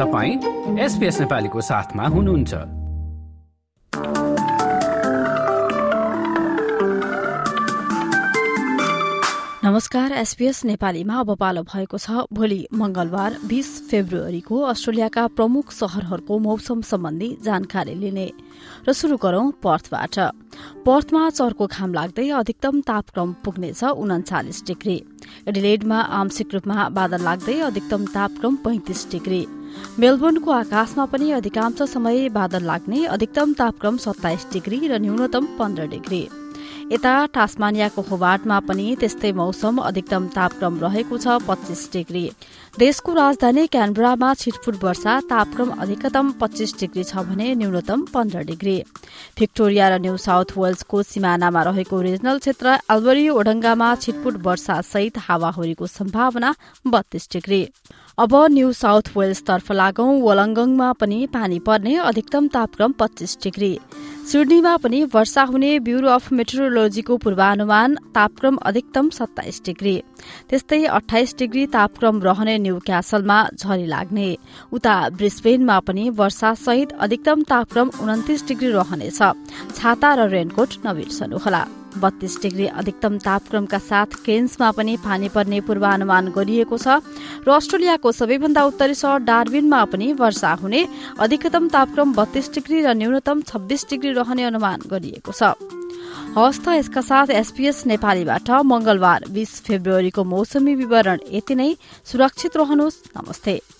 तपाईँ एसपिएस नेपालीको साथमा हुनुहुन्छ। नमस्कार एसपीएस नेपालीमा अब पालो भएको छ। भोलि मंगलबार बीस फेब्रुअरीको अस्ट्रेलियाका प्रमुख शहरहरूको मौसम सम्बन्धी जानकारी लिने र शुरू गरौं पर्थबाट। पर्थमा चर्को घाम लाग्दै अधिकतम तापक्रम पुग्नेछ उन्चालिस डिग्री। एडिलेडमा आंशिक रूपमा बादल लाग्दै अधिकतम तापक्रम पैंतिस डिग्री। मेलबोर्नको आकाशमा पनि अधिकांश समय बादल लाग्ने अधिकतम तापक्रम सत्ताइस डिग्री र न्यूनतम पन्ध्र डिग्री। यता टास्मानियाको होबार्टमा पनि त्यस्तै मौसम अधिकतम तापक्रम रहेको छ पच्चीस डिग्री। देशको राजधानी क्यानबरामा छिटफुट वर्षा तापक्रम अधिकतम पच्चीस डिग्री छ भने न्यूनतम पन्ध्र डिग्री। भिक्टोरिया र न्यू साउथ वेल्सको सिमानामा रहेको रिजनल क्षेत्र अल्बरी ओडङ्गामा छिटफुट वर्षा सहित हावाहुरीको सम्भावना बत्तीस डिग्री। अब न्यू साउथ वेल्सतर्फ लागौं वलङ्गङमा पनि पानी पर्ने अधिकतम तापक्रम पच्चीस डिग्री। सिडनीमा पनि वर्षा हुने ब्यूरो अफ मेट्रोलोजीको पूर्वानुमान तापक्रम अधिकतम सत्ताइस डिग्री। त्यस्तै अठाइस डिग्री तापक्रम रहने न्यू क्यासलमा झरी लाग्ने। उता ब्रिस्बेनमा पनि वर्षा सहित अधिकतम तापक्रम उन्तिस डिग्री रहनेछ। छाता र रेनकोट नबिर्सनुहोला। बत्तीस डिग्री अधिकतम तापक्रमका साथ केन्समा पनि पानी पर्ने पूर्वानुमान गरिएको छ। र अस्ट्रेलियाको सबैभन्दा उत्तरी सहर डार्बिनमा पनि वर्षा हुने अधिकतम तापक्रम बत्तीस डिग्री र न्यूनतम छब्बीस डिग्री रहने अनुमान गरिएको छ। हस्त यसका साथ एसपीएस नेपालीबाट मंगलबार बीस फेब्रुअरीको मौसमी विवरण यति नै। सुरक्षित रहनुहोस्। नमस्ते।